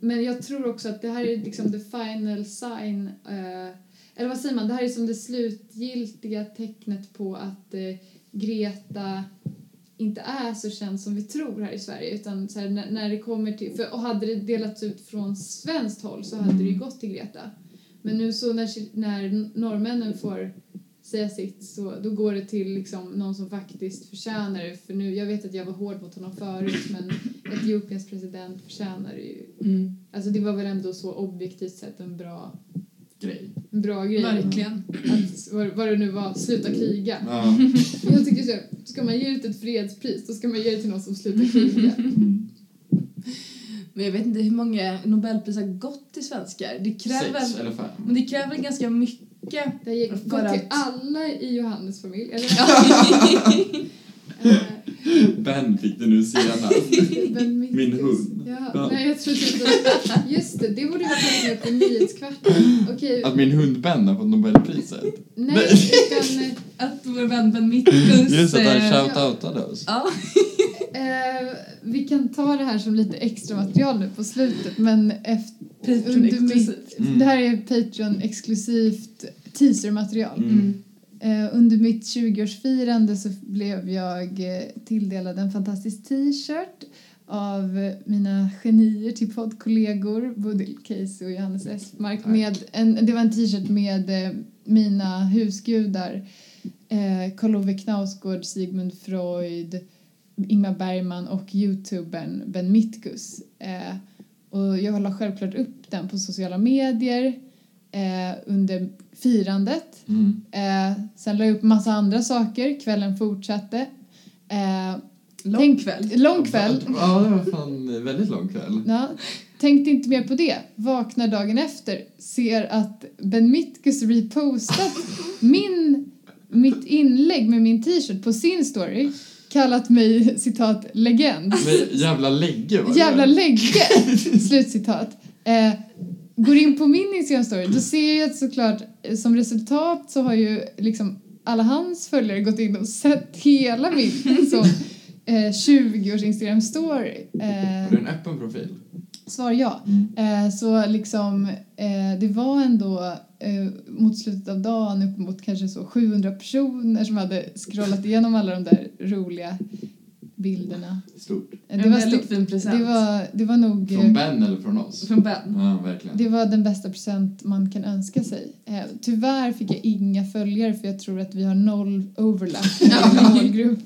men jag tror också att det här är liksom the final sign. Eh, eller vad säger man? Det här är som det slutgiltiga tecknet på att eh, Greta inte är så känd som vi tror här i Sverige. Utan så här, när, när det kommer till... För, och hade det delats ut från svenskt håll så hade det ju gått till Greta. Men nu så när, när norrmännen får säga sitt så då går det till liksom någon som faktiskt förtjänar det. För nu, jag vet att jag var hård mot honom förut men Etiopiens president förtjänar det ju. Mm. Alltså det var väl ändå så objektivt sett en bra, Grej. en bra grej. Verkligen. Att, vad, vad det nu var, sluta kriga. Ja. [LAUGHS] Jag tycker så, ska man ge ut ett fredspris då ska man ge det till någon som slutar kriga. [LAUGHS] Men jag vet inte hur många Nobelpris har gått till svenskar. Det kräver, Sex väl, eller fem. men det kräver väl ganska mycket. Det gick För gått till alla i Johannes familj. Eller, [LAUGHS] eh, [LAUGHS] Ben fick det nu senast. [LAUGHS] Ben Mitkus. Min hund. Ja, Ja. nej jag trodde att Just det, det borde vi ha tagit med på nyhetskvarten. Okej, Att min hund Ben har fått Nobelpriset. nej utan eh, [LAUGHS] Att vår vän Ben Mitkus... Just att han eh, shout-outade oss. Ja. eh, vi kan ta det här som lite extra material nu på slutet men efter, Patreon mitt. Mm. det här är Patreon-exklusivt teasermaterial. Mm. Eh, under mitt 20-årsfirande så blev jag eh, tilldelad en fantastisk t-shirt av mina genier till poddkollegor Bodil Casey och Johannes Espmark. Med en, det var en t-shirt med eh, mina husgudar eh, Karl Ove Knausgård, Sigmund Freud, Ingmar Bergman och youtubern Ben Mitkus. Eh, och jag la självklart upp den på sociala medier eh, under firandet. Mm. Eh, sen la jag upp massa andra saker, kvällen fortsatte. Eh, Lång Tänk- kväll. lång kväll. Ja, det var fan väldigt lång kväll. Ja, tänkte inte mer på det. Vaknar dagen efter, ser att Ben Mitkus repostat [LAUGHS] min, mitt inlägg med min t-shirt på sin story. Kallat mig, [LAUGHS] citat, legend. Men jävla lägge var det. Jävla lägge! [LAUGHS] Slutcitat. Eh, går in på min Instagram-story, då ser jag att såklart eh, som resultat så har ju liksom alla hans följare gått in och sett hela min [LAUGHS] så, eh, 20-års Instagram-story. Har Eh, du en öppen profil? svar ja. Mm. Eh, så liksom, eh, det var ändå eh, mot slutet av dagen upp mot kanske så 700 personer som hade scrollat igenom alla de där roliga bilderna. Stort. Eh, En Det var, väldigt stort. fin present. det var, det var nog... eh, Från Ben eller från oss? Från Ben. Ja, verkligen. Det var den bästa present man kan önska sig. Eh, tyvärr fick jag inga följare för jag tror att vi har noll overlap [LAUGHS] i vår målgrupp.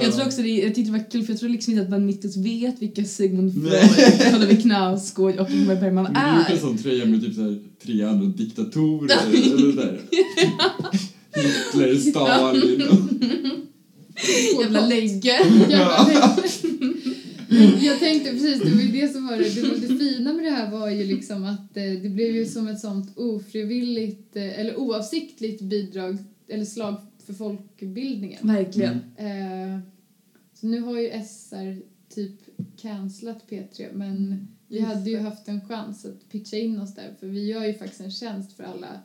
Jag tror också det, jag tyckte det var kul för jag tror liksom inte att Ben Mitkus vet vilka Sigmund. Freud, Karl Ove Knausgård och Ingmar Bergman Men du gjorde en är. sån tröja med typ så här, tre andra diktatorer. [LAUGHS] eller där. Hitler, Stalin. [LAUGHS] [LAUGHS] Jävla lägge. Jävla Jag tänkte precis, det var ju det som var det. Det, var det fina med det här var ju liksom att eh, det blev ju som ett sånt ofrivilligt eh, eller oavsiktligt bidrag eller slag för folkbildningen. Verkligen. Mm. Eh, Nu har ju SR typ cancelat P3 men vi Just hade ju haft en chans att pitcha in oss där för vi gör ju faktiskt en tjänst för alla,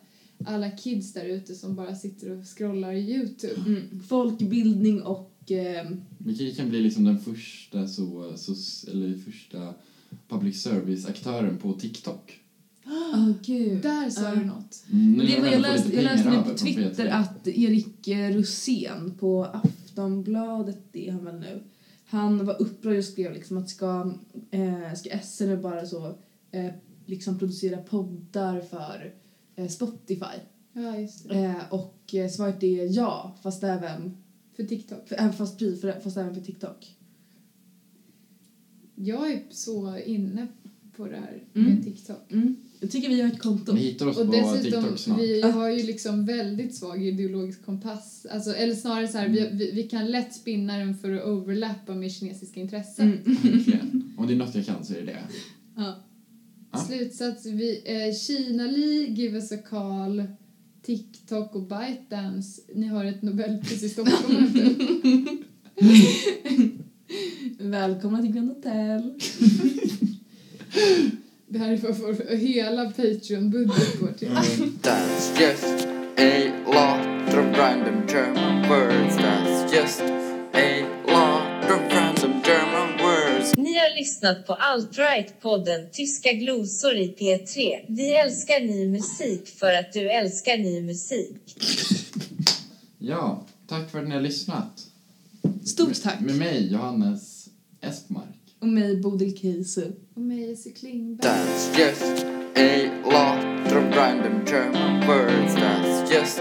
alla kids där ute som bara sitter och scrollar i Youtube. Mm. Folkbildning och... Eh, Vi kan bli liksom den första, så, så, eller första public service-aktören på TikTok. oh, gud. Där sa Ja. du något. Mm, Det var, jag, läste, jag läste nu på Twitter P3. att Erik Rosén på Aftonbladet, det är han väl nu, han var upprörd och skrev liksom att ska, eh, ska SR bara så eh, liksom producera poddar för eh, Spotify? Ja, just det. Eh, och eh, svaret är ja, fast även För TikTok. för, även fast, för, fast även för TikTok. Jag är så inne på det här med Mm. TikTok. Mm. Jag tycker vi har ett konto. Ni hittar oss Och på dessutom, TikTok snart. vi har ju liksom väldigt svag ideologisk kompass. Alltså, eller snarare så här, vi, vi, vi kan lätt spinna den för att overlappa med kinesiska intressen. Mm. Verkligen. Om det är något jag kan så är det det. Ja. Ja. Slutsats, vi, eh, Kina-Li, Give us a call, TikTok och ByteDance. Ni har ett Nobelpris i Stockholm. [LAUGHS] Välkomna till Grand Hotel. Det här är vad vår hela Patreon-budget går till. That's just a lot of random German words. That's just a har lyssnat på Alt-Right-podden Tyska glosor i P3. Vi älskar ny musik för att du älskar ny musik. Ja, tack för att ni har lyssnat. Stort tack. Med mig, Johannes Espmark. Och mig, Bodil Keisu. Och mig, Jessie Klingberg. That's just a lot of random German words. That's just